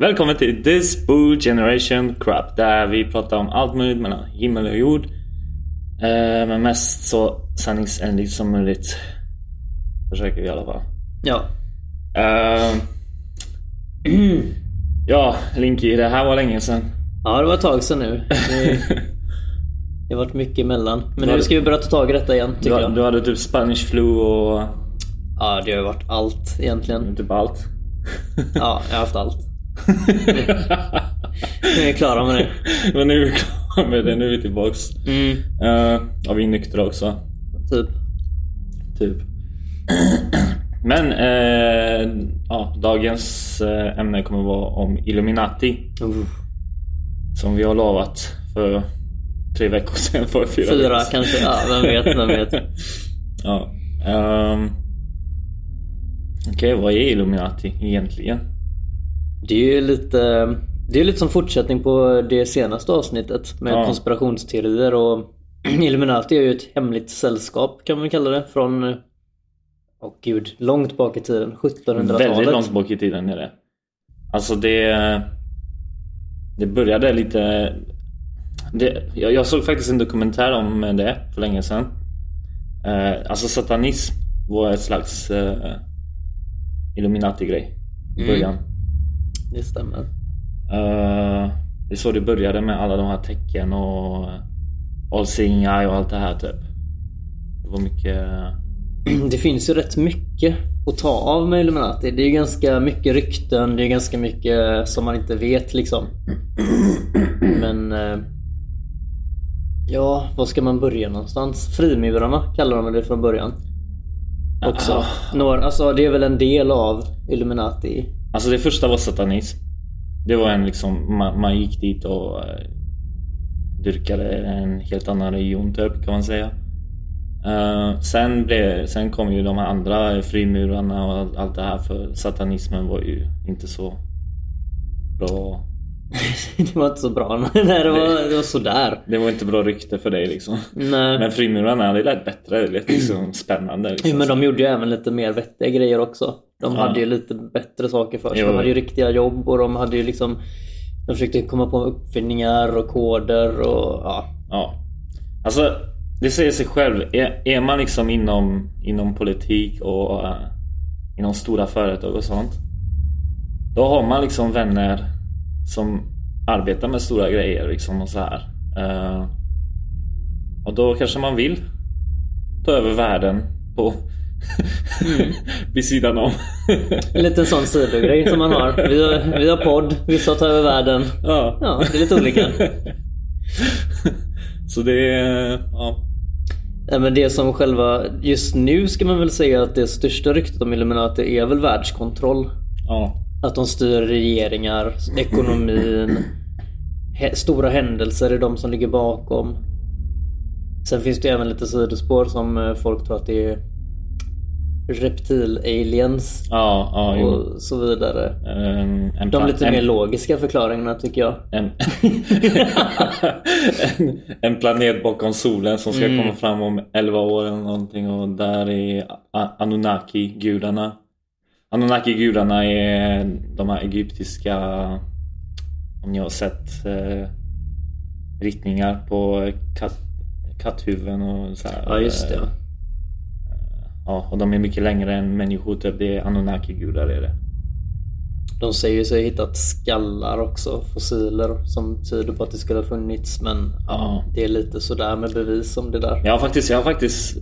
Välkommen till This Bull Generation Crap där vi pratar om allt möjligt mellan himmel och jord. Eh, men mest så sanningsenligt som möjligt. Försöker vi i alla fall. Ja. Eh, ja, Linky, det här var länge sedan. Ja, det var ett tag sedan nu. Det, har varit mycket emellan. Men nu hade- ska vi börja ta tag i detta igen Du, tycker jag. du hade typ Spanish flu och Ja, det har varit allt egentligen. typ allt. Ja, jag har haft allt. Nu är vi klara med det. Men nu är vi klara med det, nu är vi tillbaks. Mm, Uh, och vi är nyktra också. typ. Typ. Men eh, ja, dagens eh, ämne kommer vara om Illuminati. Uh, Som vi har lovat för tre veckor sedan. För fyra, fyra veckor kanske. Ja, vem vet, vem vet. Ja. ehm, Okej, vad är Illuminati egentligen? Det är ju lite, det är lite som fortsättning på det senaste avsnittet med Ja. konspirationsteorier och Illuminati är ju ett hemligt sällskap kan man kalla det från Åh gud, långt bak i tiden. 1700-talet. Väldigt långt bak i tiden är det. Alltså det... Det började lite... Det, jag, jag såg faktiskt en dokumentär om det för länge sedan. Eh, alltså satanism var ett slags eh, Illuminati-grej i Mm. början. Det stämmer. Eh, det är så det började med alla de här tecken och All seeing eye och allt det här typ. Det var mycket... Det finns ju rätt mycket att ta av med Illuminati. Det är ju ganska mycket rykten, det är ganska mycket som man inte vet liksom. Men... Ja, var ska man börja någonstans? Frimurarna kallar de det från början. Också. Ah. Några, alltså det är väl en del av Illuminati. Alltså det första var satanism. Det var en liksom, man, man gick dit och eh, dyrkade en helt annan religion typ kan man säga. Eh, sen, blev, sen kom ju de här andra frimurarna och allt det här för satanismen var ju inte så bra. det var inte så bra. Nej, det var, det var sådär. Det var inte bra rykte för dig liksom. Nej. Men frimurarna, det lät bättre. Det lät liksom spännande. Liksom. Jo, men de gjorde ju även lite mer vettiga grejer också. De Ja. hade ju lite bättre saker för sig. Jo. De hade ju riktiga jobb och de hade ju liksom De försökte komma på uppfinningar och koder och ja. Ja. Alltså, det säger sig själv. Är, är man liksom inom, inom politik och eh, inom stora företag och sånt. Då har man liksom vänner som arbetar med stora grejer liksom och så här. Eh, och då kanske man vill ta över världen på vid sidan om. En liten sån sidogrej som man har. Vi har, vi har podd, vissa tar över världen. ja. Ja, det är lite olika. Så det är... Ja. Men det som själva, just nu ska man väl säga att det största ryktet om Illuminati är väl världskontroll. ja. Att de styr regeringar, ekonomin, he- stora händelser är de som ligger bakom. Sen finns det även lite sidospår som eh, folk tror att det är reptil-aliens Ja, ja, och så vidare. En, en De lite en- mer logiska förklaringarna tycker jag. en, en, planet bakom solen som ska komma fram om 11 år eller någonting och där är Anunnaki-gudarna. Anunnaki-gudarna är de här egyptiska, om ni har sett eh, ritningar på katt, katthuvuden och så här. Ja, just det. Eh, Ja, och de är mycket längre än människor, typ. det är Anunnaki-gudar är det. De säger sig ha hittat skallar också, fossiler som tyder på att det skulle ha funnits. Men ja, Ja. det är lite sådär med bevis om det där. Jag har faktiskt, jag har faktiskt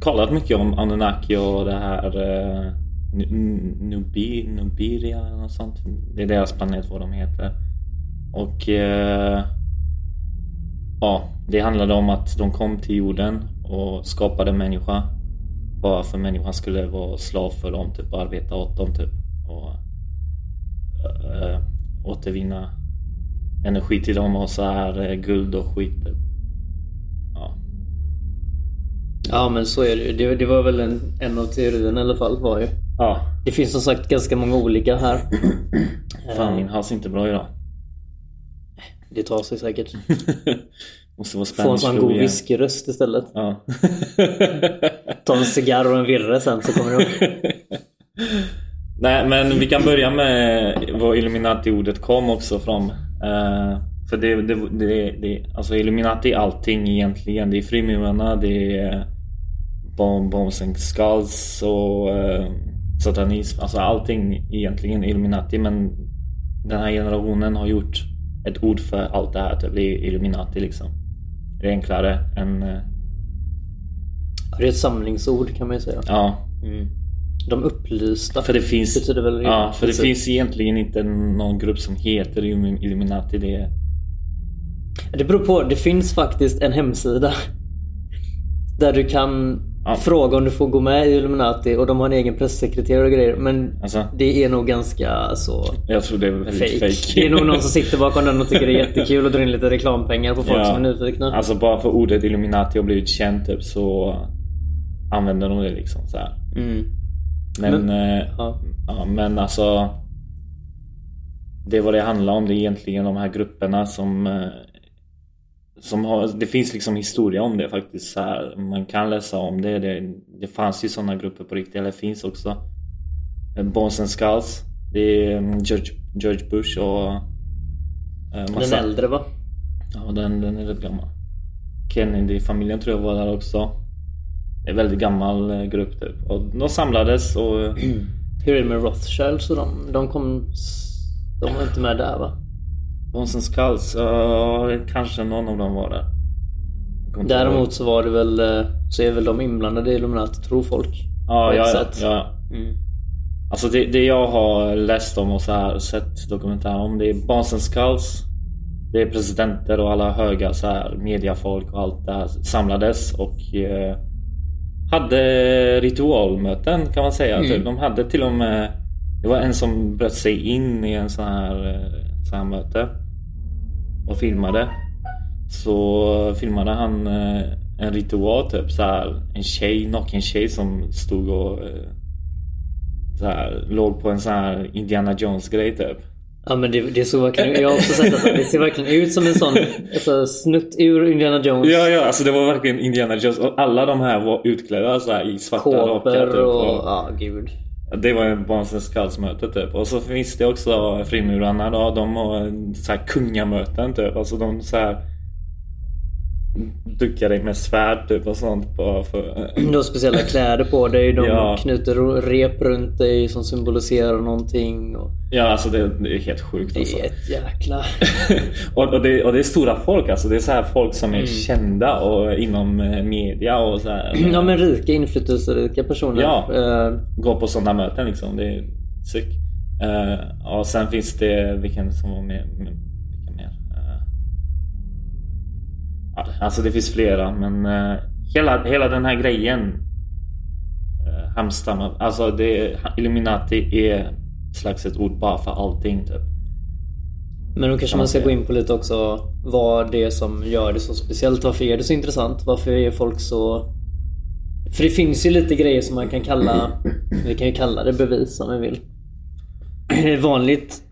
kollat mycket om Anunnaki och det här eh, Nubi, Nubiria eller något sånt. Det är deras planet vad de heter. Och eh, ja, det handlade om att de kom till jorden och skapade människa. Bara för människan skulle vara slav för dem, typ och arbeta åt dem typ. Och eh, återvinna energi till dem och så här eh, guld och skit typ. Ja. Men så är det ju. Det, det var väl en, en av teorierna i alla fall var ju. Ja, Det finns som sagt ganska många olika här. fan min hals är inte bra idag. Det tar sig säkert. Måste vara Få en Spanish sån god whiskyröst istället. Ja. Ta en cigarr och en virre sen så kommer du Nej men vi kan börja med var Illuminati-ordet kom också från. Uh, för det, det, det, det, alltså Illuminati är allting egentligen. Det är frimurarna, det är bomb, Bombs and Skulls och uh, satanism. Alltså allting egentligen Illuminati men den här generationen har gjort ett ord för allt det här. Det är Illuminati liksom. Det är enklare än... Uh... Det är ett samlingsord kan man ju säga. Ja. Mm. De upplysta. För det finns, betyder väl ja, för det finns egentligen inte någon grupp som heter Illuminati. Det, är... det beror på. Det finns faktiskt en hemsida. Där du kan ja. fråga om du får gå med i Illuminati och de har en egen pressekreterare och grejer. Men alltså, det är nog ganska så... Jag tror det är väldigt fake. fake. Det är nog någon som sitter bakom den och tycker det är jättekul och drar in lite reklampengar på folk ja. som är nyfikna. Alltså bara för ordet Illuminati har blivit känt typ så använder de det liksom så mm. Men, men, eh, ja. ja. men alltså Det är vad det handlar om. Det är egentligen de här grupperna som eh, som har, det finns liksom historia om det faktiskt. Så här. Man kan läsa om det. Det, det fanns ju sådana grupper på riktigt, eller finns också. Bones and Skulls. Det är mm, George, George Bush och... Eh, massa, den äldre va? Ja, den, den är rätt gammal. Kennedy-familjen tror jag var där också. Det är en väldigt gammal eh, grupp typ. Och de samlades och... Hur är det med Rothschilds och de? De kom... De var inte med där va? Bonsen Skulls? Uh, kanske någon av dem var där. Däremot så var det väl... Eh, så är väl de inblandade i Illuminati, tror folk. Ja, ja, ja, ja. Mm. Alltså det, det, jag har läst om och så här, sett dokumentärer om det är Bonsen Skulls. Det är presidenter och alla höga så här, mediafolk och allt det här samlades och eh, hade ritualmöten kan man säga. Mm. Typ. De hade till och med Det var en som bröt sig in i en sån här, eh, sån här möte och filmade. Så filmade han eh, en ritual typ så här, En tjej, naken tjej som stod och eh, så här, låg på en sån här Indiana Jones grej typ. Ja men det, det såg verkligen Jag har också sett att det ser verkligen ut som en sån alltså, snutt ur Indiana Jones. Ja, ja, alltså det var verkligen Indiana Jones. Och alla de här var utklädda så här, i svarta rockar. Typ, och... Ja, gud. Det var en Barnsens typ. Och så finns det också frimurarna då. De har så här kungamöten typ. Alltså de så här duckar dig med svärd typ och sånt bara för... Du har speciella kläder på dig. De ja. knyter rep runt dig som symboliserar någonting. Och... Ja alltså det, det, är helt sjukt alltså. Det är ett jäkla... och, och, det, och det är stora folk alltså. Det är så här folk som är mm. kända och inom eh, media och så här. Ja men rika inflytelserika personer. Ja. Uh... Går på sådana möten liksom. Det är sick. Uh, och sen finns det, vilken som var med? Alltså det finns flera men uh, hela, hela den här grejen uh, hamstammar, alltså det, Illuminati är slags ett ord bara för allting typ. Men då kanske man ska gå in på lite också vad det är som gör det så speciellt. Varför är det så intressant? Varför är folk så... För det finns ju lite grejer som man kan kalla, vi kan ju kalla det bevis om vi vill. Vanligt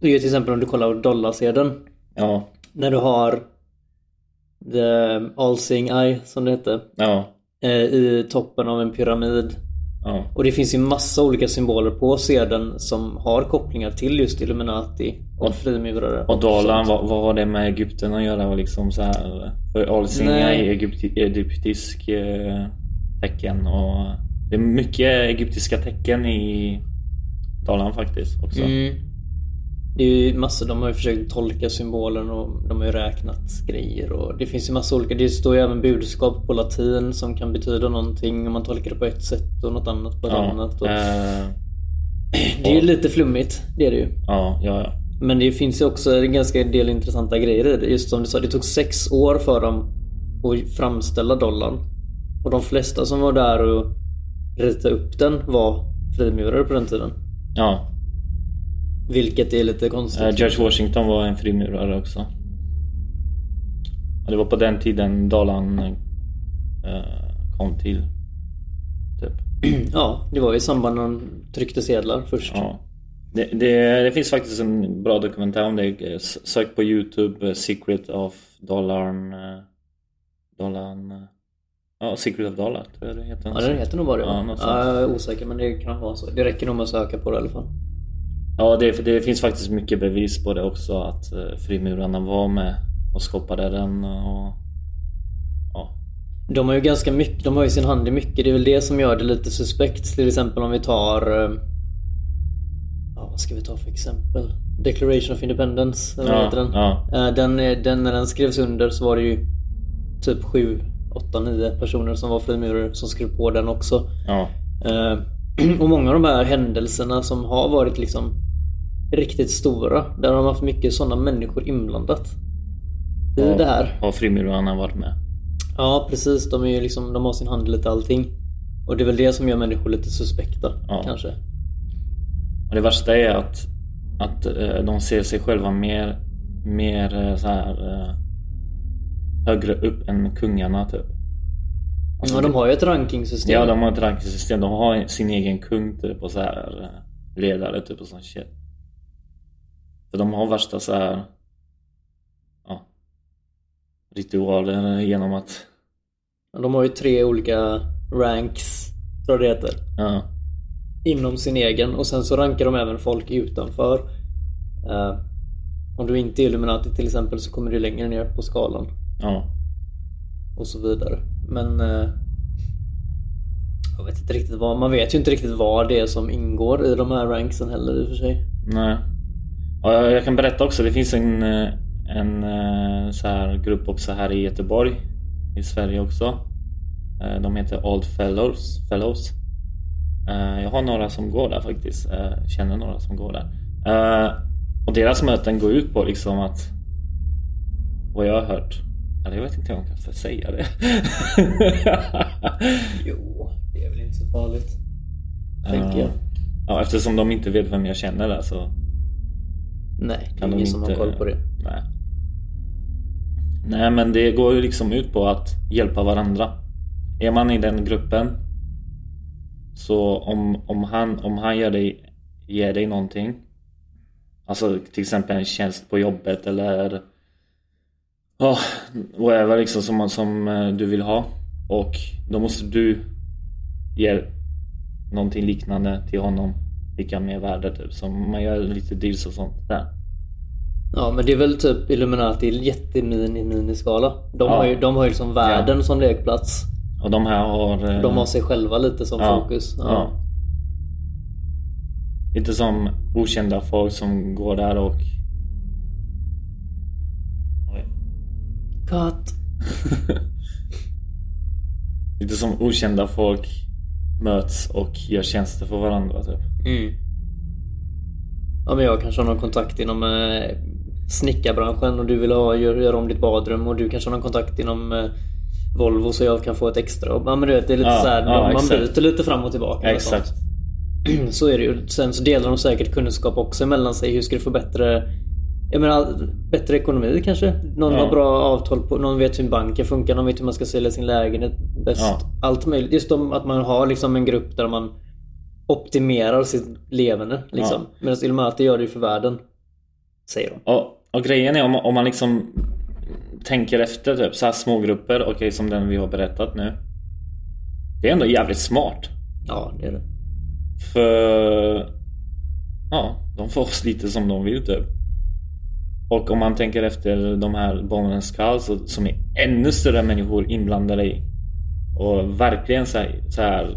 det är ju till exempel om du kollar dollarsedeln. Ja. När du har The All Seeing Eye som det hette. Ja. Eh, I toppen av en pyramid. Ja. Och det finns ju massa olika symboler på sedeln som har kopplingar till just Illuminati och, och frimurare. Och dollarn, vad, vad har det med Egypten att göra? Liksom så här, för All Seeing Eye är egypti, egyptisk eh, tecken och det är mycket egyptiska tecken i dollarn faktiskt också. Mm. Det är ju massor, de har ju försökt tolka symbolen och de har ju räknat grejer och det finns ju massa olika. Det står ju även budskap på latin som kan betyda någonting om man tolkar det på ett sätt och något annat på ett ja, annat. Och... Äh, det är ju lite flummigt, det är det ju. Ja, ja, ja. Men det finns ju också en ganska del intressanta grejer i det. Just som du sa, det tog sex år för dem att framställa dollarn. Och de flesta som var där och ritade upp den var frimurare på den tiden. Ja, vilket är lite konstigt. Uh, George Washington var en frimurare också. Och det var på den tiden dollarn uh, kom till. Typ. ja, det var i samband med de tryckte sedlar först. Ja. Det, det, det, finns faktiskt en bra dokumentär om det. Sök på Youtube uh, Secret of Dollarn. dollarn Ja, Secret of Dollar tror jag det heter. Ja, den heter nog bara det. Ja, Ja, jag är osäker men det kan vara så. Det räcker nog med att söka på det i alla fall. Ja, det, det finns faktiskt mycket bevis på det också att eh, frimurarna var med och skapade den och... Ja. De har ju ganska mycket, de har ju sin hand i mycket. Det är väl det som gör det lite suspekt. Till exempel om vi tar... eh, Ja, vad ska vi ta för exempel? Declaration of Independence, eller vad Ja, heter den? ja. Eh, Den, den? När den skrevs under så var det ju typ 7, 8, 9 personer som var frimurer som skrev på den också. Ja. Och många av de här händelserna som har varit liksom riktigt stora, där har de haft mycket sådana människor inblandat. I Ja. det här. Har frimurarna varit med? Ja precis, de, är ju liksom, de har sin hand i lite allting. Och det är väl det som gör människor lite suspekta Ja. kanske. Och det värsta är att, att eh, de ser sig själva mer, mer eh, så här eh, högre upp än kungarna typ. Alltså, ja, de har ju ett rankingsystem. Ja, de har ett ranksystem. De har sin egen kung typ och så här ledare typ och sån shit. För de har värsta så här ja, ritualer genom att de har ju tre olika ranks, tror jag det heter. ja, Inom sin egen och sen så rankar de även folk utanför. Eh, om du inte är Illuminati till exempel så kommer du längre ner på skalan. ja, och så vidare. Men eh, jag vet inte riktigt vad, man vet ju inte riktigt vad det är som ingår i de här ranksen heller i och för sig. nej. Ja, jag jag kan berätta också, det finns en, eh, en eh, så här grupp också här i Göteborg i Sverige också. Eh, De heter Old Fellows. Fellows. Jag har några som går där faktiskt. Eh, Känner några som går där. Och deras möten går ut på liksom att vad jag har hört eller jag vet inte om jag kan få säga det. Jo, det är väl inte så farligt. Tänker jag. Ja, eftersom de inte vet vem jag känner där så Nej, det är kan ingen inte... som har koll på det. Nej. Nej men det går ju liksom ut på att hjälpa varandra. Är man i den gruppen så om, om han, om han ger, dig, ger dig någonting Alltså till exempel en tjänst på jobbet eller Ja, whatever liksom som, som eh, du vill ha och då måste du ge någonting liknande till honom lika med värde typ som man gör lite deals och sånt där. Ja, men det är väl typ Illuminati jättemini-miniskala. De, Ja. har ju, de har ju liksom världen som lekplats. Och de här har... eh, De har sig själva lite som ja, fokus. Ja. Lite som okända folk som går där och... Oj. Cut. Lite som okända folk möts och gör tjänster för varandra typ. Mm. Ja men jag kanske har någon kontakt inom eh, snickarbranschen och du vill ha, gör, göra om ditt badrum och du kanske har någon kontakt inom eh, Volvo så jag kan få ett extra. Ja men du vet det är lite Ja, så här, ja, man byter lite fram och tillbaka. sånt. Så är det ju. Sen så delar de säkert kunskap också mellan sig. Hur ska du få bättre jag menar, bättre ekonomi kanske? Någon Ja. har bra avtal på, någon vet hur banken funkar, någon vet hur man ska sälja sin lägenhet bäst. Ja. Allt möjligt. Just om att man har liksom en grupp där man optimerar sitt levande. Liksom. Medan Illuminati gör det ju för världen. Säger de. Och, och grejen är om, om man liksom tänker efter typ så här smågrupper, okej som den vi har berättat nu. Det är ändå jävligt smart. Ja, det är det. För ja, de får oss lite som de vill typ. Och om man tänker efter de här Skulls så- som är ännu större människor inblandade i. Och verkligen så här, så här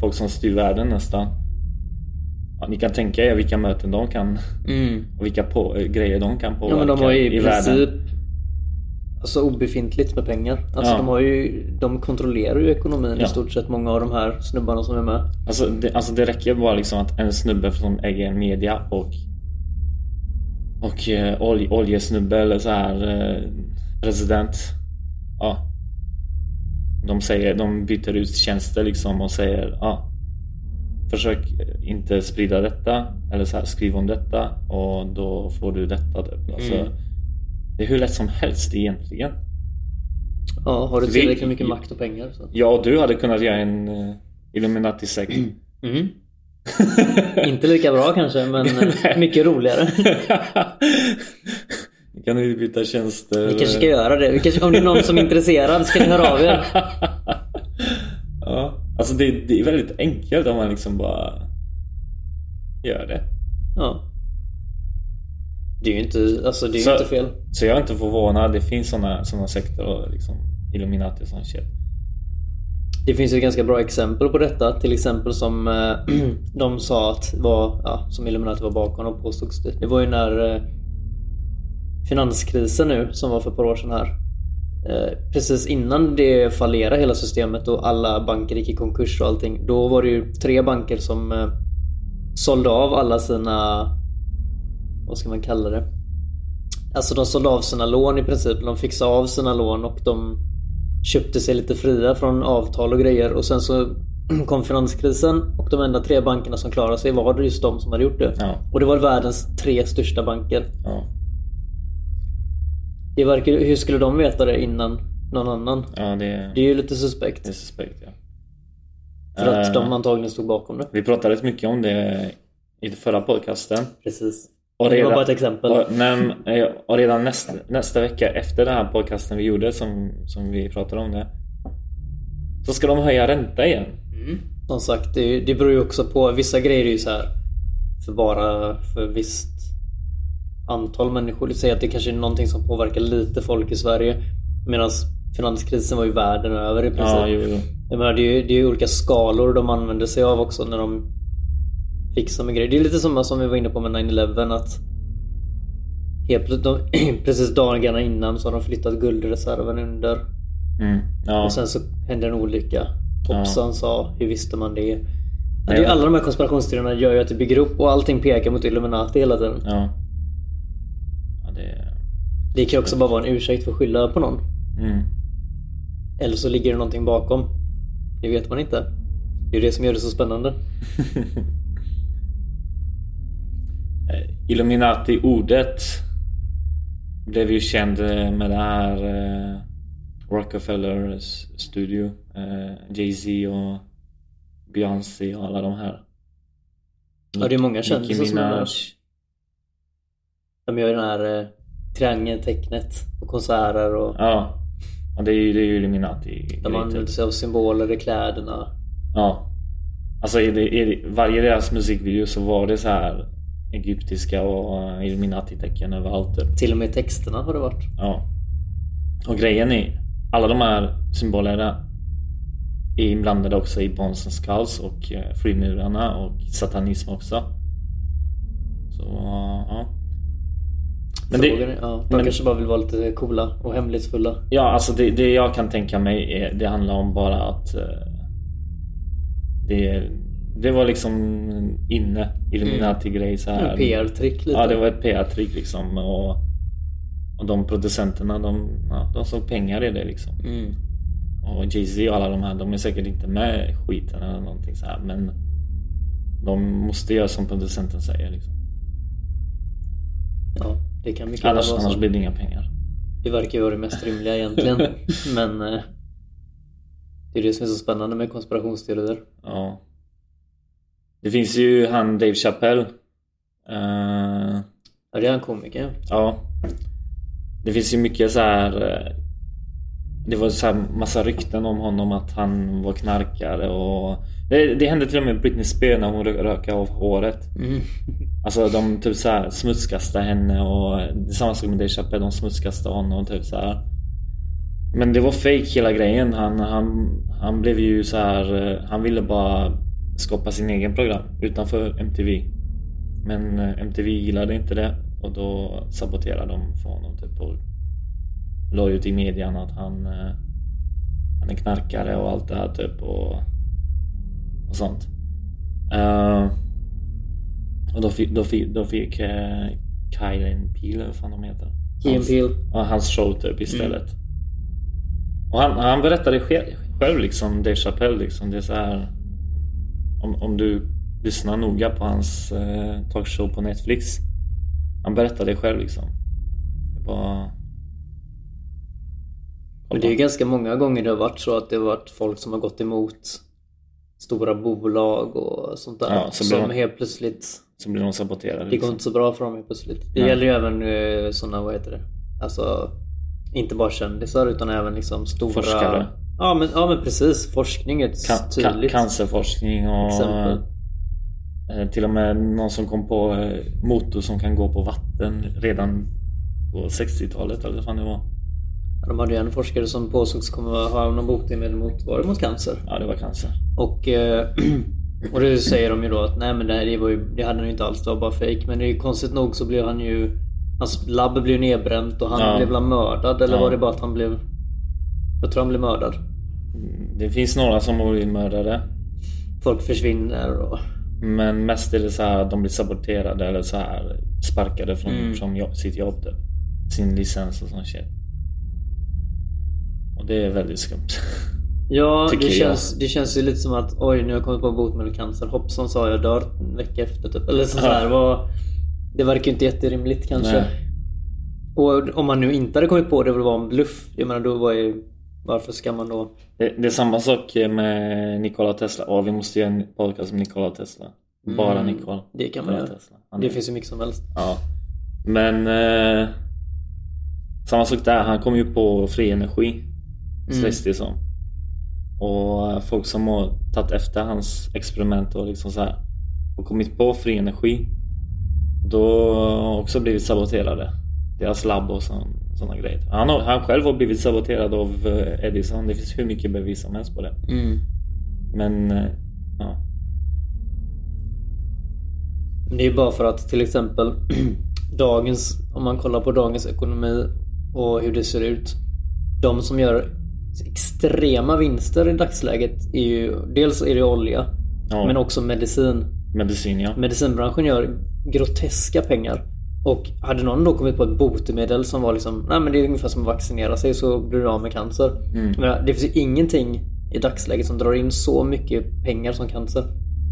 folk som styr världen nästan. Ja, ni kan tänka er vilka möten de kan Mm. och vilka på, eh, grejer de kan Ja påverka men de har ju i, i princip världen. Alltså obefintligt med pengar. Alltså Ja. de har ju De kontrollerar ju ekonomin Ja. i stort sett många av de här snubbarna som är med. Alltså det, alltså det räcker bara liksom att en snubbe som äger media och och eh, olj, oljesnubbe eller så här eh, president. Ja. De säger, de byter ut tjänster liksom och säger ja. Försök eh, inte sprida detta eller så här, skriv om detta och då får du detta typ. Alltså, Mm. Det är hur lätt som helst egentligen. Ja, har du tillräckligt mycket makt och pengar så. Och du hade kunnat göra en uh, Illuminati-sekt. Mm. Inte lika bra kanske men mycket roligare. Kan vi byta tjänster? Vi kanske ska göra det. Vi kanske, om det är någon som är intresserad ska ni höra av er. ja, alltså det, det är väldigt enkelt om man liksom bara gör det. Ja. Det är ju inte, alltså det är Så- ju inte fel. Så jag är inte förvånad. Det finns såna, såna sekter och liksom Illuminati och sån shit. Det finns ju ganska bra exempel på detta. Till exempel som eh, de sa att var, ja, som Illuminati var bakom och påstods det. Var ju när eh, finanskrisen nu som var för ett par år sedan här. Eh, precis innan det fallerade hela systemet och alla banker gick i konkurs och allting. Då var det ju tre banker som sålde av alla sina, vad ska man kalla det? Alltså de sålde av sina lån i princip. De fixade av sina lån och de köpte sig lite fria från avtal och grejer och sen så kom finanskrisen och de enda tre bankerna som klarade sig var det just de som hade gjort det. Ja. Och det var världens tre största banker. Ja, Det verkar, hur skulle de veta det innan någon annan? ja det, Det är ju lite suspekt. det är suspekt ja. För att Eh, de antagligen stod bakom det. Vi pratade rätt mycket om det i förra podcasten. Precis. Och Det var bara ett exempel. Och, nej, eh, och redan nästa, nästa vecka efter den här podcasten vi gjorde som, som vi pratade om det. Så ska de höja ränta igen. Som sagt, det, det beror ju också på. Vissa grejer är ju så här för bara för visst antal människor. Säg att det kanske är någonting som påverkar lite folk i Sverige. Medan finanskrisen var ju världen över i princip. Ja, jo, jo. Jag menar, det är ju det är ju olika skalor de använder sig av också när de fixar med grejer. Det är lite samma som vi var inne på med 9-11 att helt plötsligt, precis dagarna innan så har de flyttat guldreserven under. Mm, ja. Och sen så hände en olycka. Hoppsan sa, hur visste man det? Ja, det är Ja. alla de här konspirationsteorierna gör ju att det bygger upp och allting pekar mot Illuminati hela tiden. ja. ja det, Det kan också bara vara en ursäkt för att skylla på någon. mm. Eller så ligger det någonting bakom. Det vet man inte. Det är det som gör det så spännande. Eh, Illuminati-ordet blev ju känd eh, med det här eh, Rockefeller studio. Eh, Jay-Z och Beyoncé och alla de här. Ja, det är många kändisar som är. De gör den här eh, triangeltecknet på konserter och Ja. ja, det är ju, det är ju Illuminati. de använder sig av symboler i kläderna. Ja. Alltså i, det, i det, varje deras musikvideo så var det så här egyptiska och eh, Illuminati-tecken överallt typ. Till och med texterna har det varit. Ja. Och grejen är, alla de här symbolerna är inblandade också i Bones and Skulls och eh, frimurarna och satanism också. Så, ja. Men Frågan det, är, ja, de men- kanske bara vill vara lite coola och hemlighetsfulla. ja, alltså det, det jag kan tänka mig är, det handlar om bara att eh, det, det var liksom inne, Illuminati-grej så här. En PR-trick lite. Ja, det var ett PR-trick liksom. Och, och de producenterna, de, ja, de såg pengar i det liksom. Mm. Och Jay-Z och alla de här, de är säkert inte med i skiten eller någonting så här men de måste göra som producenten säger liksom. Ja, det kan mycket Annars, vara annars blir det inga pengar. Det verkar ju vara det mest rimliga egentligen. Men eh, det är det som är så spännande med konspirationsteorier. Ja. Det finns ju han Dave Chappelle. Eh, Ja, det är en komiker. ja. Det finns ju mycket så här. eh, Det var så här massa rykten om honom att han var knarkare och det, det hände till och med Britney Spears när hon rö- rökade av håret. Mm. Alltså de typ så här smutskastade henne och det samma sak med Dave Chappelle, de smutskastade honom typ så här. Men det var fake hela grejen. Han, han, han blev ju så här. eh, Han ville bara skapa sin egen program utanför MTV. Men eh, MTV gillade inte det och då saboterade de för honom typ och la ut i median att han, eh, han är knarkare och allt det här typ och, och sånt. Eh, och då fick, då fick, då fick uh, Kylen eller vad fan de heter. Hans- Peele. Ja, hans show typ istället. Och han, han berättade själv, själv liksom, Dave Chappelle liksom. Det är så här. Om, om du lyssnar noga på hans eh, talkshow på Netflix. Han berättade själv liksom. Det var... Men det är ju ganska många gånger det har varit så att det har varit folk som har gått emot stora bolag och sånt där. Ja, så som de- helt plötsligt Så blir de saboterade. Det går Liksom. inte så bra för dem helt plötsligt. Det Nej. gäller ju även eh, såna, vad heter det? Alltså, inte bara kändisar utan även liksom stora... Forskare. Ja men, ja, men precis. Forskning är ett Kan, kan, tydligt cancerforskning och exempel. eh, till och med någon som kom på eh, motor som kan gå på vatten redan på 60-talet eller vad fan det var. De hade ju en forskare som påstås komma ha någon botemedel mot, var det mot cancer? Ja, det var cancer. Och, eh, och det säger de ju då att nej men det, här, det, var ju, det hade han ju inte alls, det var bara fake. Men det är ju konstigt nog så blev han ju Hans labb blev nedbränt och han Ja. blev väl mördad eller Ja. var det bara att han blev Jag tror han blev mördad. Det finns några som har blivit mördade. Folk försvinner och Men mest är det så här att de blir saboterade eller så här sparkade från, Mm. från jobb, sitt jobb typ. Sin licens och sån shit. Och det är väldigt skumt. Ja, det jag. känns, det känns ju lite som att oj, nu har jag kommit på botemedel cancer. Hoppsan sa jag dör en vecka efter typ. Eller så, så här, vad, Det verkar ju inte jätterimligt kanske. Nej. Och om man nu inte hade kommit på det, det var en bluff. Jag menar då var ju... Varför ska man då... Det, det är samma sak med Nikola Tesla. Åh, vi måste göra en podcast om Nikola Tesla. Bara Mm, Nikola. det kan man Nikola göra. Tesla. Han Det är- finns ju mycket som helst. Ja. Men eh, samma sak där. Han kom ju på fri energi. Mm. Sägs det som. Och eh, folk som har tagit efter hans experiment och liksom så här och kommit på fri energi. Då har också blivit saboterade. Deras labb och sådana grejer. Han, har, han själv har blivit saboterad av eh, Edison. Det finns hur mycket bevis som helst på det. Mm. Men eh, ja. Det är bara för att till exempel dagens, om man kollar på dagens ekonomi och hur det ser ut. De som gör extrema vinster i dagsläget är ju dels är det olja ja. men också medicin. Medicin ja. Medicinbranschen gör groteska pengar. Och hade någon då kommit på ett botemedel som var liksom, nej men det är ungefär som att vaccinera sig så blir du av med cancer. Mm. Men det finns ju ingenting i dagsläget som drar in så mycket pengar som cancer.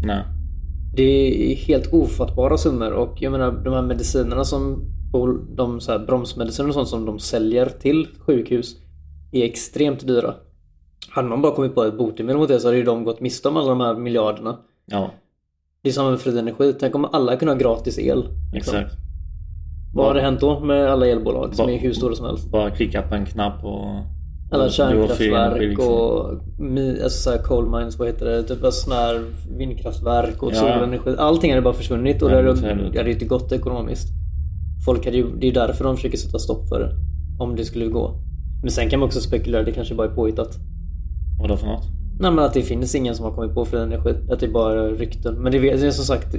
Nej. Det är helt ofattbara summor och jag menar de här medicinerna som de så här bromsmediciner och sånt som de säljer till sjukhus är extremt dyra. Hade man bara kommit på ett botemedel mot det så hade ju de gått miste om alla de här miljarderna. Ja, Det är samma med fri energi. Tänk om alla kunde ha gratis el. liksom. exakt. Vad hade hänt då med alla elbolag som Ba- är hur stora som helst? Bara klicka på en knapp och... Alla kärnkraftverk liksom. och mi, alltså så coal mines, vad heter det? Typ sådana här vindkraftverk och Ja. solenergi. Allting hade bara försvunnit och Ja, det hade, hade- inte gått ekonomiskt. Folk hade ju, det är därför de försöker sätta stopp för det. Om det skulle gå. Men sen kan man också spekulera, det kanske bara är påhittat. Vadå för något? Nej men att det finns ingen som har kommit på fri energi. Att det är bara rykten. Men det, det är som sagt,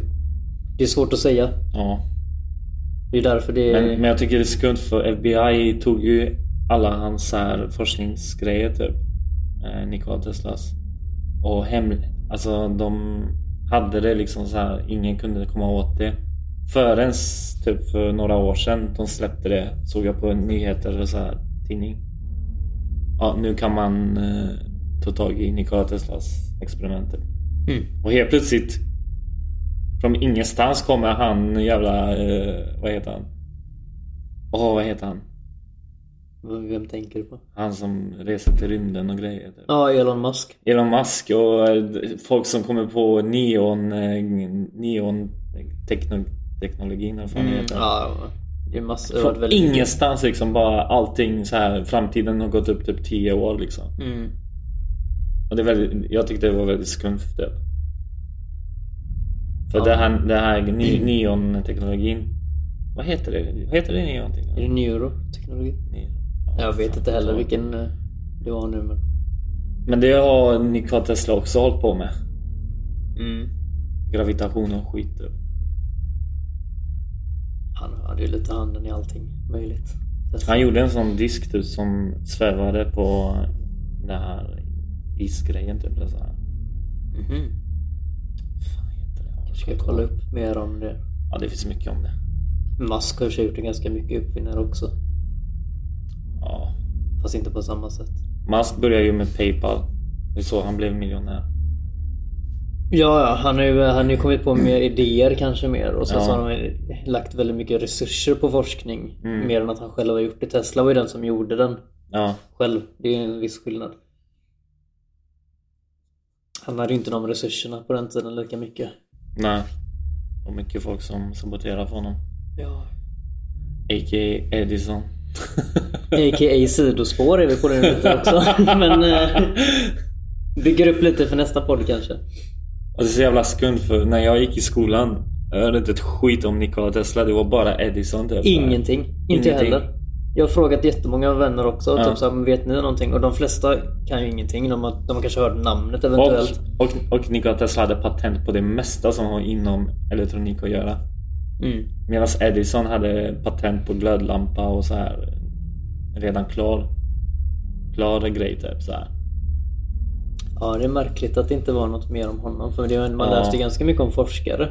det är svårt att säga. Ja. Det är därför det är... Men, men jag tycker det är skumt för FBI tog ju alla hans här forskningsgrejer typ. Eh, Nikola Teslas. Och hem... Alltså de hade det liksom så här. Ingen kunde komma åt det. Förrän typ för några år sedan de släppte det. Såg jag på nyheter eller så här tidning. Ja, nu kan man eh, ta tag i Nikola Teslas experiment. typ. Mm. Och helt plötsligt från ingenstans kommer han jävla... Eh, vad heter han? Åh, vad heter han? Vem tänker du på? Han som reser till rymden och grejer. Typ. Ja, Elon Musk. Elon Musk och eh, folk som kommer på neon... Eh, neon tekno, teknologin eller vad fan Mm, heter. ja, det varit Från väldigt ingenstans liksom bara allting så här. Framtiden har gått upp typ 10 år liksom. Mm. Och det är väldigt, jag tyckte det var väldigt skumt typ. För Ja. det här, det här ne- neon-teknologin. Vad heter det? Vad heter det Är neon-teknologi? det neuroteknologi? Neon. Ja, Jag vet inte heller vilken eh, det var nu men... Men det har Nikola Tesla också hållit på med. Mm. Gravitation och skit typ. Han hade ju lite handen i allting möjligt. Han gjorde en sån disk typ som svävade på den här isgrejen typ. Så här. Vad fan det? Jag ska kolla upp mer om det. Ja, det finns mycket om det. Musk har gjort ganska mycket uppfinnare också. Ja. Fast inte på samma sätt. Musk började ju med Paypal. Det är så han blev miljonär. Ja, ja han har ju, han har ju kommit på mer idéer kanske mer och sen Ja. så har han lagt väldigt mycket resurser på forskning. Mm. Mer än att han själv har gjort det. Tesla var ju den som gjorde den Ja, själv. Det är en viss skillnad. Han hade ju inte de resurserna på den tiden lika mycket. Nej. Och mycket folk som saboterar för honom. Ja. A.k.a. Edison. A.k.a. sidospår är vi på det lite också. Men eh, bygger upp lite för nästa podd kanske. Och det är så jävla skumt för när jag gick i skolan jag hörde inte ett skit om Nikola Tesla. Det var bara Edison typ. Ingenting. Inte jag Ingenting. heller. Jag har frågat jättemånga vänner också. Ja. Typ så här, vet ni någonting? Och de flesta kan ju ingenting. De har, de har kanske hört namnet eventuellt. Och, och, och Nikola Tesla hade patent på det mesta som har inom elektronik att göra. Mm. Medan Edison hade patent på glödlampa och så här redan klar klar grej typ så här. Ja, det är märkligt att det inte var något mer om honom. För det, man Ja. läste ganska mycket om forskare.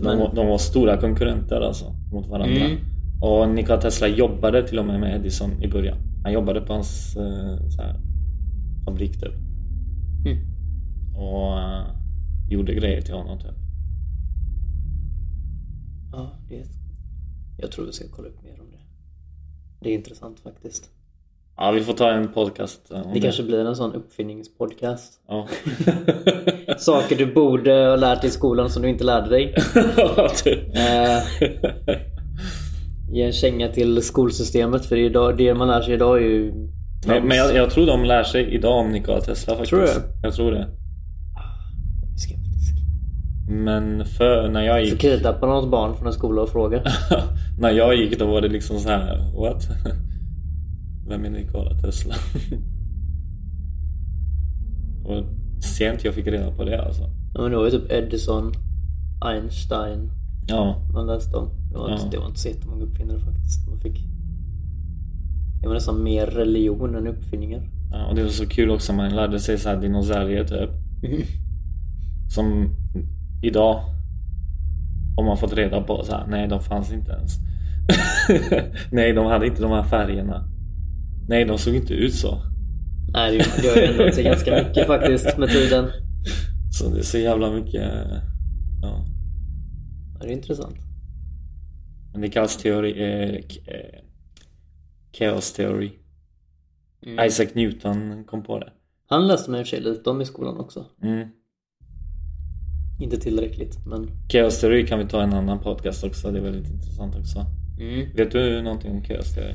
Men- de, var- de var stora konkurrenter alltså mot varandra. Mm. Och Nikola Tesla jobbade till och med med Edison i början. Han jobbade på hans eh, här, fabrik typ. Mm. Och eh, gjorde grejer till honom typ. Ja, det. Jag tror vi ska kolla upp mer om det. Det är intressant faktiskt. Ja, vi får ta en podcast eh, om Det kanske blir en sån uppfinningspodcast. Ja. Saker du borde ha lärt dig i skolan som du inte lärde dig. typ. Ge en känga till skolsystemet för idag, det man lär sig idag är ju Men, men jag, jag tror de lär sig idag om Nikola Tesla faktiskt. Tror du? Jag tror det. skeptisk. Men för när jag Så gick kidnappa någons barn från en skola och fråga. När jag gick då var det liksom så här, what? Vem är Nikola Tesla? Och sent jag fick reda på det alltså. Ja, men det var ju typ Edison, Einstein Ja, man läste om. Det var, Ja. det var inte så jättemånga uppfinnare faktiskt. Man fick... Det var nästan mer religion än uppfinningar. ja och det var så kul också man lärde sig så här dinosaurier typ. Mm. Som idag om man fått reda på så här, nej de fanns inte ens. nej de hade inte de här färgerna. Nej de såg inte ut så. Nej, det, har ändrat sig ganska mycket faktiskt med tiden. Så det är så jävla mycket, ja. Det är intressant. Men det kallas teori, eh, k- eh. Mm. Isaac Newton kom på det. Han läste man i och för sig lite om i skolan också. Mm. Inte tillräckligt, men... Chaos theory kan vi ta en annan podcast också. Det är väldigt intressant också. Mm. Vet du någonting om chaos theory?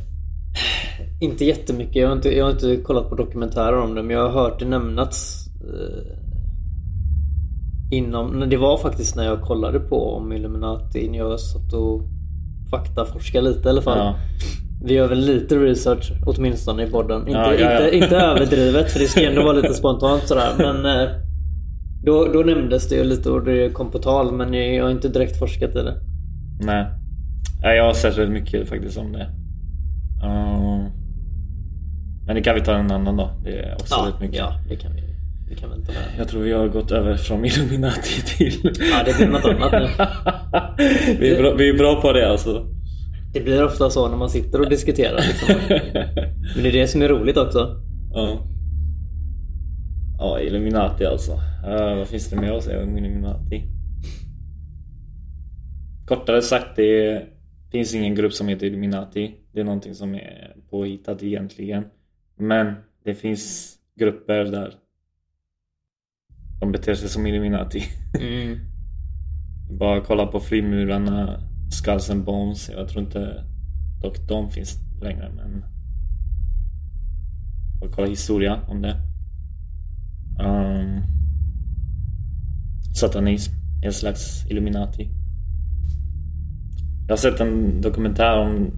Inte jättemycket. Jag har inte, jag har inte kollat på dokumentärer om det, men jag har hört det nämnats eh, inom... Det var faktiskt när jag kollade på om Illuminati. när Jag satt och faktaforskade lite i alla fall. Ja. Vi gör väl lite research åtminstone i podden. Inte, Ja, ja. Inte, inte överdrivet för det ska ändå vara lite spontant sådär. Men eh, då, då nämndes det ju lite och det kom på tal men jag har inte direkt forskat i det. Nej. Jag har sett rätt mycket faktiskt om det. Uh, men det kan vi ta en annan dag. Det är också Ja, mycket. ja det kan vi det kan vi inte med. Jag tror vi har gått över från Illuminati till... Ja, det blir något annat nu. vi, är bra, vi är bra på det alltså. Det blir ofta så när man sitter och diskuterar. Liksom. Men det är det som är roligt också. Ja. Ja, Illuminati alltså. Uh, vad finns det mer att säga om Illuminati? Kortare sagt, det finns ingen grupp som heter Illuminati. Det är någonting som är påhittat egentligen. Men det finns grupper där de beter sig som Illuminati. Mm. Bara kolla på frimurarna, Skulls and Bones. Jag tror inte dock de finns längre men Bara kolla historia om det. Um, satanism är en slags Illuminati. Jag har sett en dokumentär om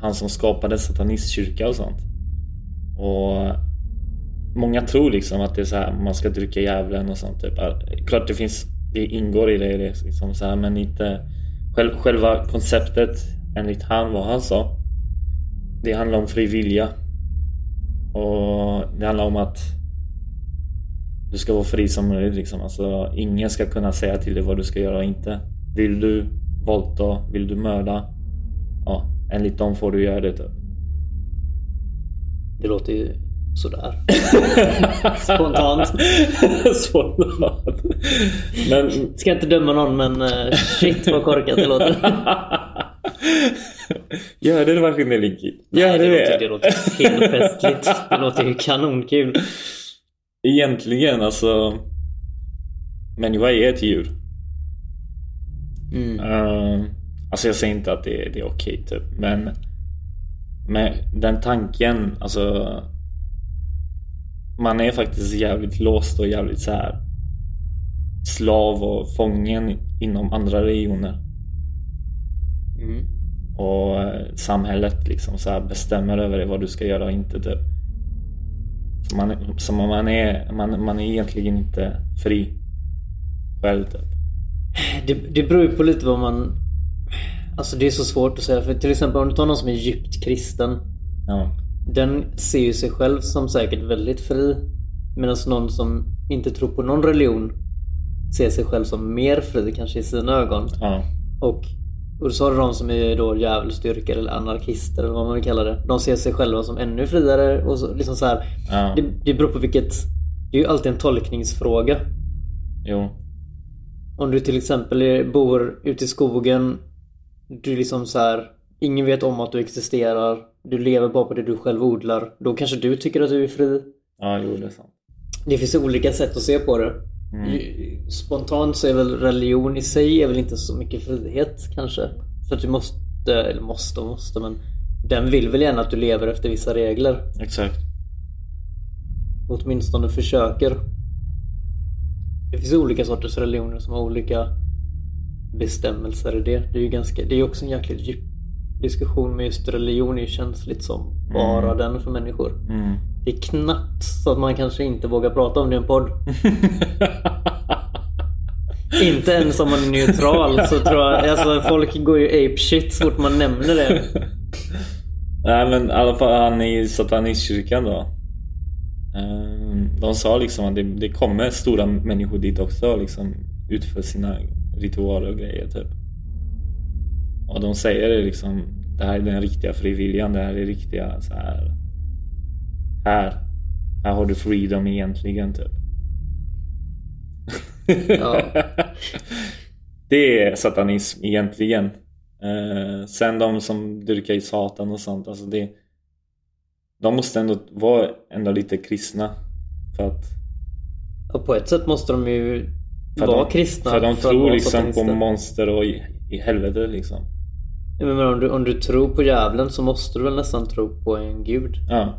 han som skapade satanistkyrka och sånt. Och Många tror liksom att det är så här man ska dricka djävulen och sånt typ. Klart det finns Det ingår i det, liksom så här, men inte själv, Själva konceptet enligt han vad han sa Det handlar om fri vilja Och det handlar om att Du ska vara fri som möjligt liksom. Alltså, ingen ska kunna säga till dig vad du ska göra och inte Vill du våldta, vill du mörda Ja, enligt dem får du göra det typ. Det låter ju sådär. Spontant. Spontant. Men... Ska inte döma någon men eh, shit vad korkat det låter. Gör det verkligen det Linky? Gör det det, det? låter, det låter helt festligt. Det låter ju kanonkul. Egentligen alltså... Människa är ett djur. Mm. Uh, alltså jag säger inte att det, det är okej typ, men... Men den tanken, alltså man är faktiskt jävligt låst och jävligt så här slav och fången inom andra regioner. Mm. Och eh, samhället liksom så här bestämmer över dig vad du ska göra och inte typ. Så man, så man, är, man, man är egentligen inte fri själv typ. Det, det beror ju på lite vad man... Alltså det är så svårt att säga. För till exempel om du tar någon som är djupt kristen. Ja. Den ser ju sig själv som säkert väldigt fri. Medan någon som inte tror på någon religion ser sig själv som mer fri kanske i sina ögon. Ja. Och, och så har du de som är då djävulsdyrkare eller anarkister eller vad man vill kalla det. De ser sig själva som ännu friare och så, liksom så här. Ja. Det, det beror på vilket... Det är ju alltid en tolkningsfråga. Jo. Om du till exempel bor ute i skogen. Du liksom så här. Ingen vet om att du existerar. Du lever bara på det du själv odlar. Då kanske du tycker att du är fri. Ja, jo det är sant. Det finns olika sätt att se på det. Ju- Spontant så är väl religion i sig är väl inte så mycket frihet kanske. För att du måste, eller måste och måste men den vill väl gärna att du lever efter vissa regler. Exakt. Åtminstone försöker. Det finns olika sorters religioner som har olika bestämmelser i det. Det är ju ganska, det är också en jäkligt djup diskussion med just religion är ju känsligt som bara den för människor. Mm. Det är knappt så att man kanske inte vågar prata om det i en podd. Inte ens om man är neutral så tror jag, alltså folk går ju ape shit så fort man nämner det. Nej men i alla fall han i satanistkyrkan då. Ehm, De sa liksom att det, det kommer stora människor dit också liksom utför sina ritualer och grejer typ. Och de säger det liksom Det här är den riktiga frivilligan, det här är riktiga så här. Här. Här har du freedom egentligen typ. Ja. Det är satanism egentligen. Eh, sen de som dyrkar i Satan och sånt, alltså det... De måste ändå vara ändå lite kristna. För att... Och på ett sätt måste de ju För vara de, kristna. För de att tror liksom på monster och i, i helvete liksom. Ja, Men om du, om du tror på djävulen så måste du väl nästan tro på en gud. Ja.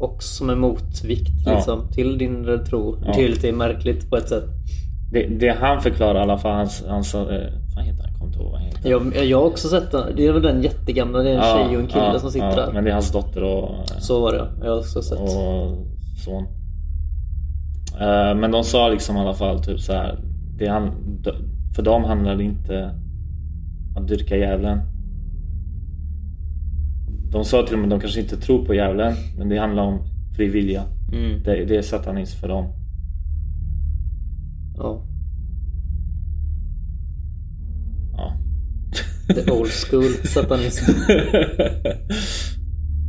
Och som en motvikt Ja. liksom, till din tro. Ja. Det är lite märkligt på ett sätt. Det, det han förklarar i alla fall, hans... hans eh, vad heter han? Kommer inte ihåg vad han heter. Jag, jag har också sett den. Det är väl den jättegamla. Det är en tjej och en kille ja, som sitter ja, där. Men det är hans dotter och... Så var det. Jag har också sett. och son. Eh, Men de sa liksom i alla fall typ så här. Det han, för dem handlar det inte att dyrka djävulen. De sa till med att de kanske inte tror på djävulen. Men det handlar om fri vilja. Mm. Det, det är satanism för dem. Ja. Ja. The old school satanism.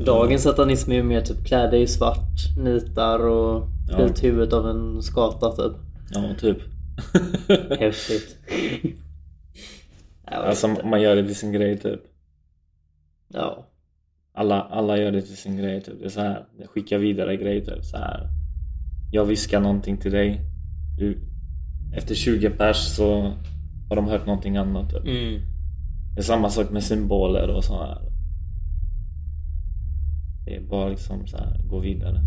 Dagens satanism är ju mer typ klä dig i svart, nitar och Ja. bit huvudet av en skata typ. Ja, typ. Häftigt. Alltså inte. man gör det till sin grej typ. Ja. Alla, alla gör det till sin grej typ. Det är så här. Det skickar vidare grejer typ. Så här. Jag viskar någonting till dig. Du, efter 20 pers så har de hört någonting annat typ. Mm. Det är samma sak med symboler och så här. Det är bara liksom så här, gå vidare.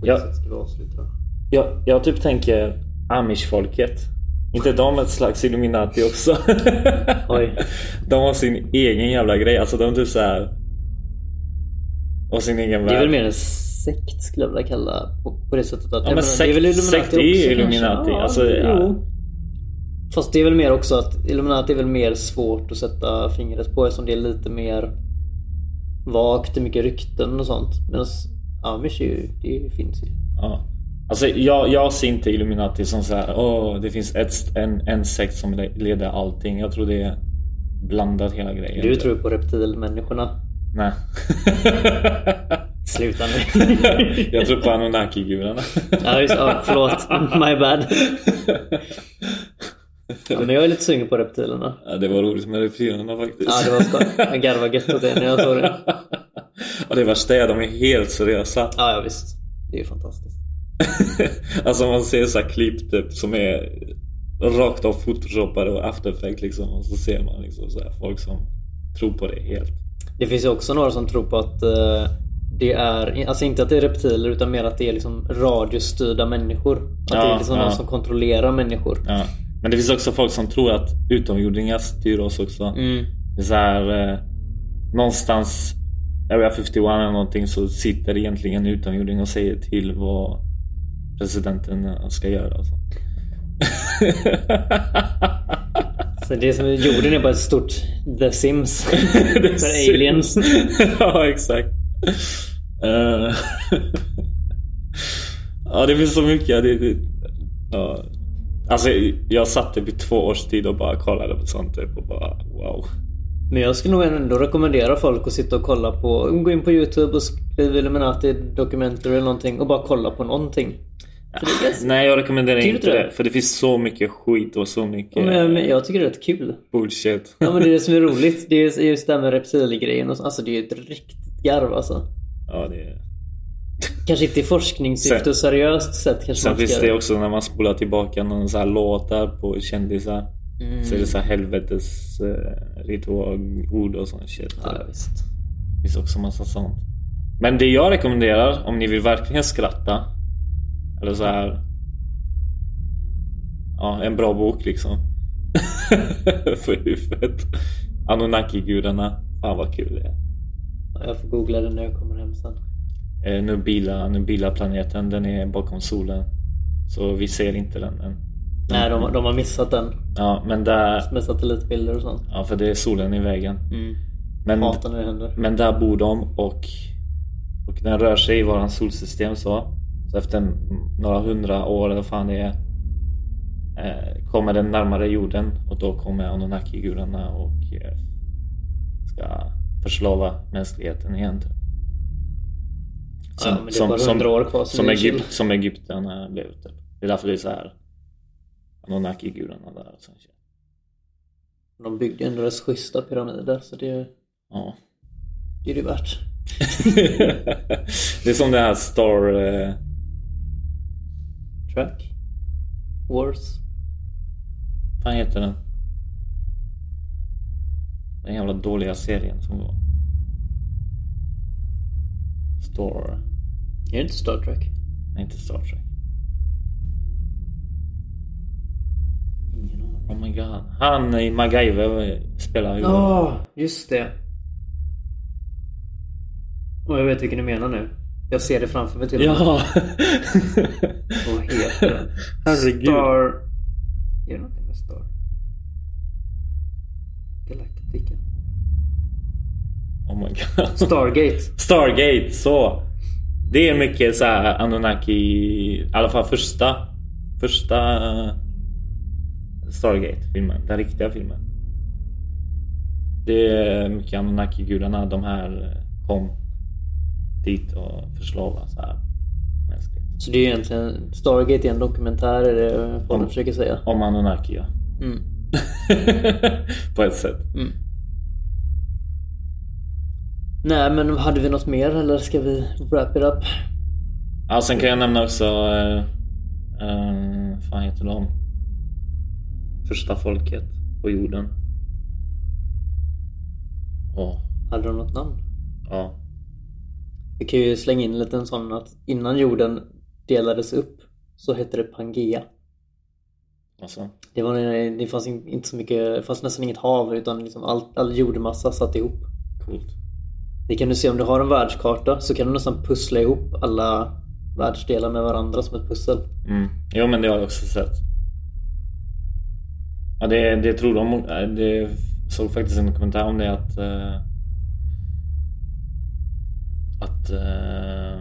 På Ja. det sättet ska vi avsluta. Jag, jag typ tänker Amish-folket. Inte de ett slags Illuminati också? Oj. De har sin egen jävla grej. Alltså de typ så här. Och sin egen Det är väl värld. mer en sekt skulle jag vilja kalla på, på det sättet att... Ja men sekt, väl sekt är ju också, Illuminati. Ja, alltså, ja. Fast det är väl mer också att Illuminati är väl mer svårt att sätta fingret på eftersom det är lite mer vagt, det är mycket rykten och sånt. Medan Amish är ju, det finns ju. Ja. Alltså jag, jag ser inte Illuminati som så här, åh det finns ett, en, en sekt som le- leder allting. Jag tror det är blandat hela grejen. Du tror på reptilmänniskorna. Nej. Sluta nu. jag tror på Anunnaki-gudarna. ja, just, ja, förlåt. My bad. Ja, men jag är lite sugen på reptilerna. ja, det var roligt med reptilerna faktiskt. Ja, det var skoj. Jag garvade gött åt det när jag såg det. Och det värsta är att de är helt seriösa. Ja, ja visst. Det är ju fantastiskt. alltså man ser så här klipp typ som är rakt av photoshopade och after effect liksom. Och så ser man liksom så här, folk som tror på det helt. Det finns ju också några som tror på att eh, det är, alltså inte att det är reptiler utan mer att det är liksom radiostyrda människor. Att Ja, det är liksom ja. någon som kontrollerar människor. Ja. Men det finns också folk som tror att utomjordingar styr oss också. Mm. Det är så här, eh, någonstans Area 51 eller någonting så sitter egentligen en utomjording och säger till vad presidenten eh, ska göra. Och sånt. Så det är som, jorden är bara ett stort The Sims. För aliens. ja, exakt. Eh, ja, det finns så mycket. Det, det, ja. Alltså, jag satt typ i två års tid och bara kollade på sånt typ och bara wow. Men jag skulle nog ändå rekommendera folk att sitta och kolla på, gå in på YouTube och skriva Illuminati Documentary eller någonting och bara kolla på någonting. Nej, jag rekommenderar Tycker inte det. det? För det finns så mycket skit och så mycket men, men jag tycker det är rätt kul. bullshit. Ja men det är det som är roligt. Det är just det här med reptilgrejen och så. Alltså det är ett riktigt garv alltså. Ja, det är... Kanske inte i forskningssyfte Sen- och seriöst sett kanske Sen finns det också när man spolar tillbaka någon så här låtar på kändisar. Mm. Så är det så här helvetes uh, ritualord och sån shit. Ja, visst. Det finns också massa sånt. Men det jag rekommenderar om ni vill verkligen skratta. Eller så här. Ja, en bra bok liksom. För huvudet. Anunnaki-gudarna. Fan vad kul det är. Ja, Jag får googla det när jag kommer hem sen. Eh, Nubila, Nubila-planeten, den är bakom solen. Så vi ser inte den än. Nej, de, de har missat den. Ja, men där... Med satellitbilder och sånt. Ja, för det är solen i vägen. Mm. Men, Hatar när det händer. men där bor de och, och den rör sig i våran solsystem så. Så efter några hundra år eller vad fan det är eh, kommer den närmare jorden och då kommer Anunnaki-gudarna och eh, ska förslava mänskligheten igen. typ. ja, men det är bara 100 år kvar som. Egypt, som Egypten blev. Typ. Det är därför det är så här Anunnaki-gudarna där. Och. De byggde ändå rätt schyssta pyramider så det, Ja. det är det värt. det är som det här Star... Eh, Track? Wars? vad heter den? Den jävla dåliga serien som var. Star... Är det inte Star Trek? Nej, inte Star Trek. Ingen aning. Oh my god. Han i MacGyver spelar ju... Ja, just det. Och jag vet vilken du menar nu. Jag ser det framför mig till och med. Ja! Vad heter den? Herregud. Star... Är det någonting med Star? Galactica? Oh my god. Stargate. Stargate, så. Det är mycket så här Anunnaki, i alla fall första, första eh, Stargate-filmen, den riktiga filmen. Det är mycket Anunnaki-gudarna, de här eh, kom dit och förslavade så här mänskligt. Så det är egentligen... Stargate är en dokumentär är det vad Om- du försöker säga. Om Anunnaki ja. Mm. På ett sätt. Mm. Nej men hade vi något mer eller ska vi wrap it up? Ja, sen kan jag nämna också, eh, eh, vad heter de? Första folket på jorden. Åh, Hade de något namn? ja. Vi kan ju slänga in en liten sån att innan jorden delades upp så hette det Pangea. Alltså, Det, var, det fanns in- inte så mycket, det fanns nästan inget hav utan liksom all, all jordmassa satt ihop. coolt. Det kan du se om du har en världskarta så kan du nästan pussla ihop alla världsdelar med varandra som ett pussel. Mm. Jo, men det har jag också sett. Ja, det, det tror de. Det såg faktiskt en dokumentär om det att... eh, att... eh,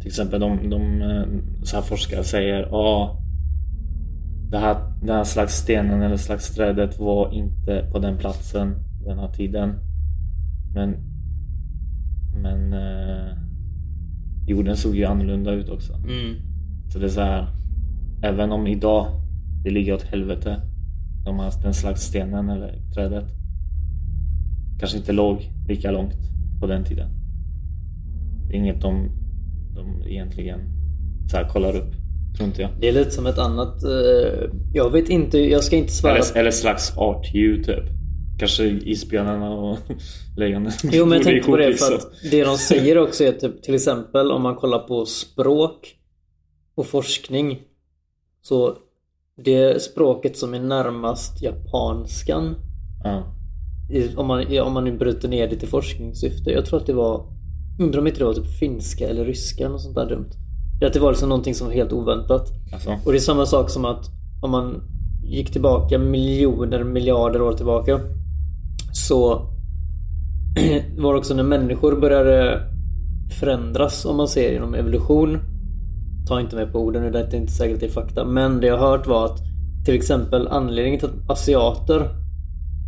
till exempel de, de eh, så här forskare säger ja det här, den här slags stenen eller slags trädet var inte på den platsen den här tiden. Men men eh, jorden såg ju annorlunda ut också. Så det är så här. Även om idag det ligger åt helvete. De har den slags stenen eller trädet. Kanske inte låg lika långt på den tiden. Det är inget de, de egentligen så här kollar upp. Tror inte jag. Det är lite som ett annat... eh, jag vet inte, jag ska inte svära... Eller, eller slags artdjur typ. kanske isbjörnarna och lejonen. Jo men jag tänkte på det för att det de säger också är typ till exempel om man kollar på språk och forskning. Så det språket som är närmast japanskan Ja. I- om man, om man nu bryter ner det till forskningssyfte. Jag tror att det var Undrar om inte det var typ finska eller ryska eller sånt där dumt. Att det var liksom någonting som var helt oväntat. Alltså. Och det är samma sak som att om man gick tillbaka miljoner, miljarder år tillbaka. Så var det också när människor började förändras om man ser genom evolution. Ta inte med på orden nu, det är inte säkert det är fakta. Men det jag har hört var att till exempel anledningen till att asiater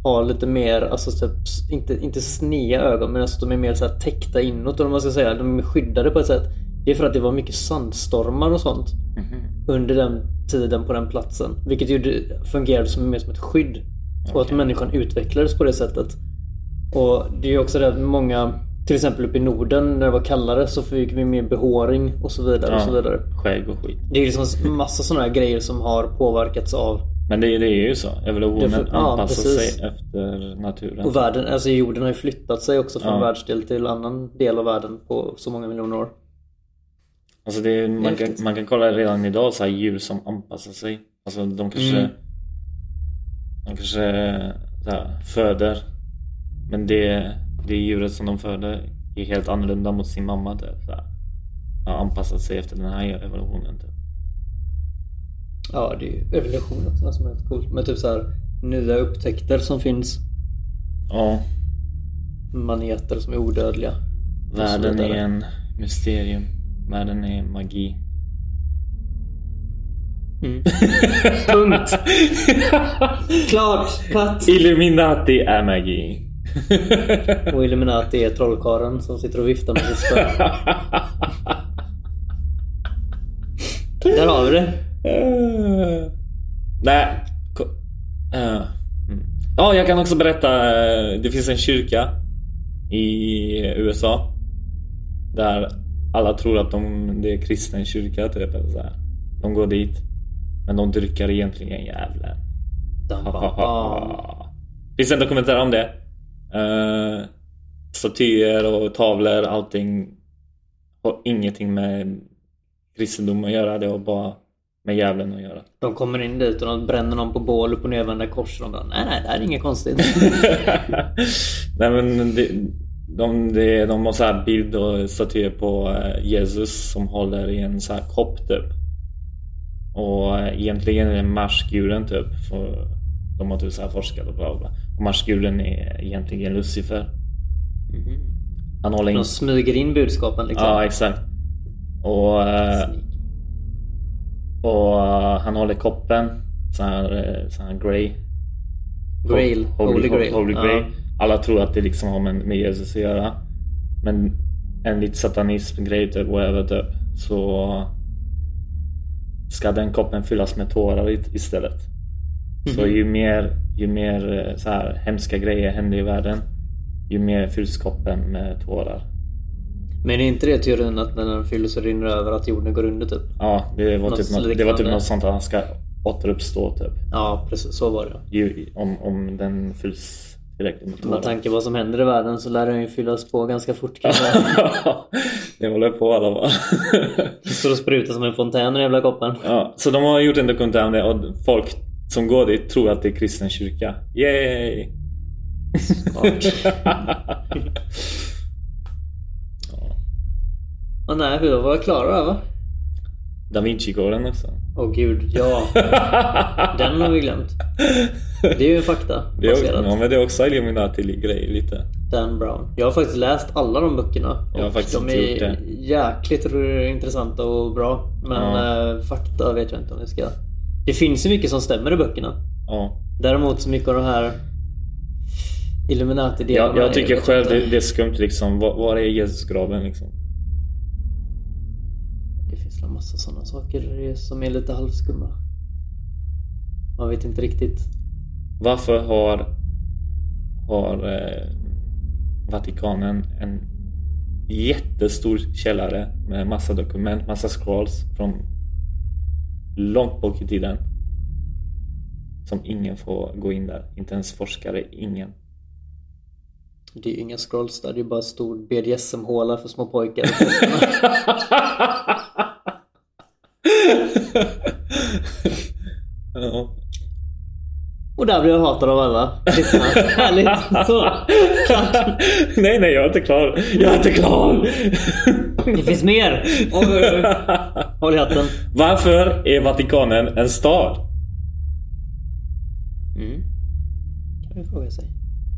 har lite mer, alltså typ, inte, inte sneda ögon men alltså de är mer så här täckta inåt eller man ska säga. De är skyddade på ett sätt. Det är för att det var mycket sandstormar och sånt Mhm. under den tiden på den platsen. Vilket gjorde, fungerade som mer som ett skydd. Och att människan utvecklades på det sättet. Och det är också det att många, till exempel uppe i Norden när det var kallare så fick vi mer behåring och så vidare. och så vidare. Skägg och skit. Det är liksom massa sådana här grejer som har påverkats av Men det, det är ju så. Evolutionen för- ja, anpassar precis. sig efter naturen. och världen, alltså jorden har ju flyttat sig också från Ja. världsdel till annan del av världen på så många miljoner år. Alltså det är, man, kan, man kan kolla redan idag så här djur som anpassar sig. Alltså de kanske Mm. De kanske här, föder Men det, det djuret som de föder är helt annorlunda mot sin mamma typ, så här. Har anpassat sig efter den här evolutionen typ. Ja, det är ju evolution också som är rätt coolt. Med typ så här nya upptäckter som finns. Ja, Maneter som är odödliga. världen är en mysterium. Världen är magi. Mm. Punkt! Klart! Cut! Illuminati är magi. Och Illuminati är trollkarlen som sitter och viftar med sitt spö. Där har vi det. Nej. mm. Ja, jag kan också berätta. eh, Det finns en kyrka i USA. Där alla tror att de, det är kristen kyrka typ. Eller så här. De går dit. Men de dyrkar egentligen djävulen. Bam. finns en dokumentär om det. Uh, statyer och tavlor, allting har ingenting med kristendom att göra. Det har bara med djävulen att göra. De kommer in dit och de bränner någon på bål upp och nervända kors. Och de bara, nej nej, det här är inget konstigt. Nej men det, de, det, de har så här bild och statyer på eh, Jesus som håller i en så här kopp typ. Och eh, egentligen är det marsguren typ. För de har typ så här forskat och bla bla, bla. Och marsguren är egentligen Lucifer. Han håller in... De smyger in budskapen liksom. Ja exakt. Och, eh, Sneak. Och eh, han håller koppen. Så här, eh, så här grey. Grail. Holy, Holy Grail. Holy. Grail. Alla tror att det liksom har med, Jesus att göra. Men enligt satanism-grej typ, whatever typ, så ska den koppen fyllas med tårar istället. Så Mhm. ju mer, ju mer eh, så här, hemska grejer händer i världen, ju mer fylls koppen med tårar. Men är inte det teorin att när den fylls och rinner över att jorden går under typ? Ja, det var, Något typ, något, det var typ något sånt att han ska återuppstå typ. Ja, precis. Så var det. Om, om den fylls tillräckligt med tårar. Med tanke på vad som händer i världen så lär den ju fyllas på ganska fort kanske. det håller på alla bara. Det står och sprutar som en fontän i jävla koppen. ja, så de har gjort en dokumentär om det och folk som går dit tror att det är kristen kyrka. Yay! Åh nej, vi var klara va? Da Vinci-koden också. Åh gud, ja. Den har vi glömt. Det är ju en fakta Det är, ja, men det är också Illuminati-grej lite. Dan Brown. Jag har faktiskt läst alla de böckerna. Jag har och faktiskt de är gjort det. jäkligt intressanta och bra. Men Ja. eh, fakta vet jag inte om det ska... Det finns ju mycket som stämmer i böckerna. Ja. Däremot så mycket av de här Illuminati-delarna... Jag, jag tycker själv det, det är skumt liksom. Var, var är Jesusgraven liksom? En massa sådana saker som är lite halvskumma. Man vet inte riktigt. Varför har, har eh, Vatikanen en jättestor källare med massa dokument, massa scrolls från långt bak i tiden Som ingen får gå in där. Inte ens forskare, ingen. Det är ju inga scrolls där, det är bara stor BDSM-håla för små pojkar. ja. Och där blir jag hatad av alla kristna. Härligt. Så. Klart. nej, nej, jag är inte klar. Jag är inte klar! Det finns mer! Oj, oj, oj. Håll i hatten. Varför är Vatikanen en stad? Mm. Kan man fråga sig.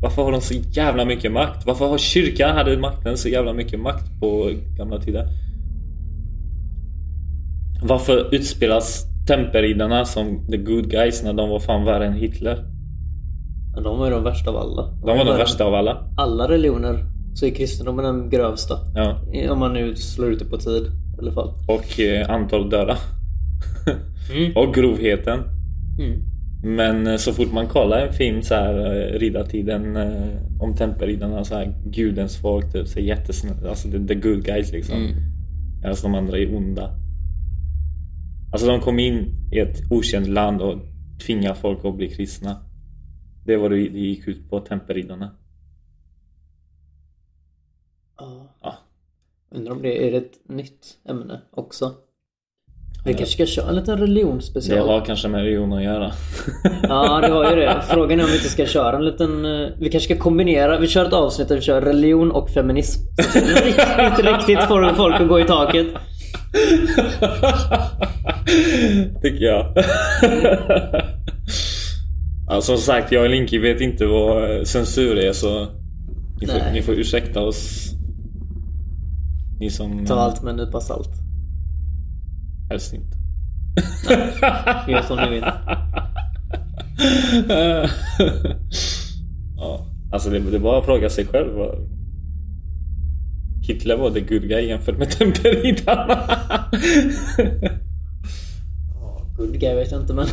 Varför har de så jävla mycket makt? Varför har kyrkan hade makten så jävla mycket makt på gamla tider? Varför utspelas tempelriddarna som the good guys när de var fan värre än Hitler? Men de var ju de värsta av alla. De var de värsta av alla. Alla religioner så är kristendomen den grövsta. Ja. Om man nu slår ut det på tid i alla fall. Och eh, antal döda. Mm. och grovheten. Mm. Men eh, så fort man kollar en film så här eh, riddartiden eh, om tempelriddarna så här gudens folk typ så jättesnälla. Alltså the, the good guys liksom. Mm. Alltså de andra är onda. Alltså de kom in i ett okänt land och tvingade folk att bli kristna. Det var det det gick ut på, tempelriddarna. Ja. Ja. Undrar om det är ett nytt ämne också. Vi kanske ska köra en liten religionsspecial. Det har kanske med religion att göra. Ja, det har ju det. Frågan är om vi inte ska köra en liten... eh, Vi kanske ska kombinera. Vi kör ett avsnitt där vi kör religion och feminism. Så det riktigt, riktigt får folk att gå i taket. Tycker jag. ja, som sagt, jag och Linky vet inte vad censur är så ni får, Nej. ni får ursäkta oss. Ni som... Ta allt med en nypa salt. Helst inte. Gör som ni vill. ja, alltså det, det är bara att fråga sig själv. Hitler var the good guy jämfört med tempelriddarna. Ja, Good guy vet jag inte men...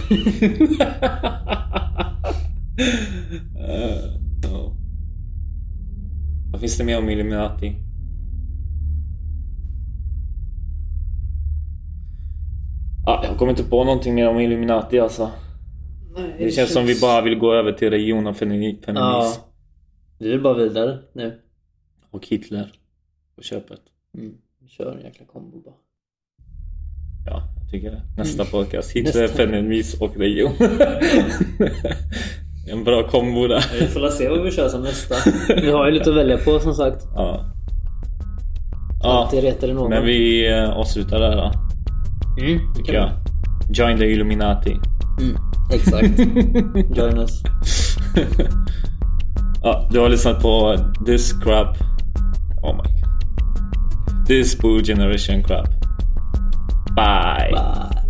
Eh, ja. Vad finns det mer om Illuminati? Ja, jag kommer inte på någonting mer om Illuminati alltså. Det känns som vi bara vill gå över till religion och femi- feminism. Ja. Vi vill bara vidare nu. Och Hitler på köpet. Mm. Vi kör en jäkla kombo bara. Ja, jag tycker det. Nästa podcast. Hitler, feminism och religion. en bra kombo där. Vi får se vad vi kör som nästa. Vi har ju lite att välja på som sagt. Ja. Ja, Alltid retar det någon. men vi eh, avslutar där då. Mm, Tycker jag. Join the Illuminati. Mm, exakt. Join us. ja, du har lyssnat på This Crap. Oh my god. this pool Generation Club. Bye. Bye.